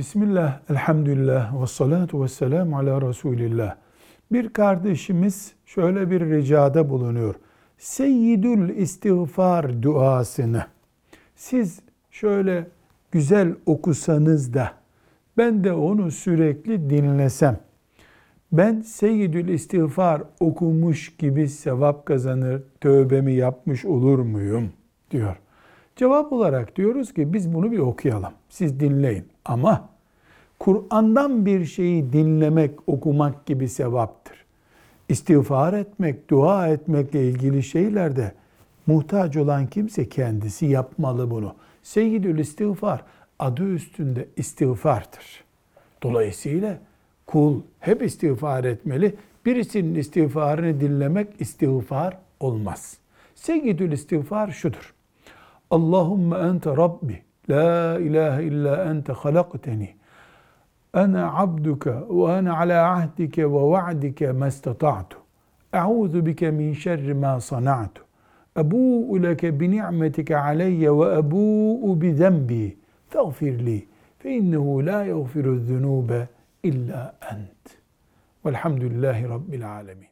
Bismillah, elhamdülillah ve salatu ve selamu ala Resulillah. Bir kardeşimiz şöyle bir ricada bulunuyor. Seyyidül istiğfar duasını siz şöyle güzel okusanız da ben de onu sürekli dinlesem ben Seyyidül istiğfar okumuş gibi sevap kazanır, tövbemi yapmış olur muyum diyor. Cevap olarak diyoruz ki biz bunu bir okuyalım. Siz dinleyin. Ama Kur'an'dan bir şeyi dinlemek, okumak gibi sevaptır. İstiğfar etmek, dua etmekle ilgili şeylerde muhtaç olan kimse kendisi yapmalı bunu. Seyyidül istiğfar adı üstünde istiğfardır. Dolayısıyla kul hep istiğfar etmeli. Birisinin istiğfarını dinlemek istiğfar olmaz. Seyyidül istiğfar şudur. اللهم أنت ربي لا إله إلا أنت خلقتني. أنا عبدك وأنا على عهدك ووعدك ما استطعت. أعوذ بك من شر ما صنعت. أبوء لك بنعمتك علي وأبوء بذنبي. فاغفر لي فإنه لا يغفر الذنوب إلا أنت. والحمد لله رب العالمين.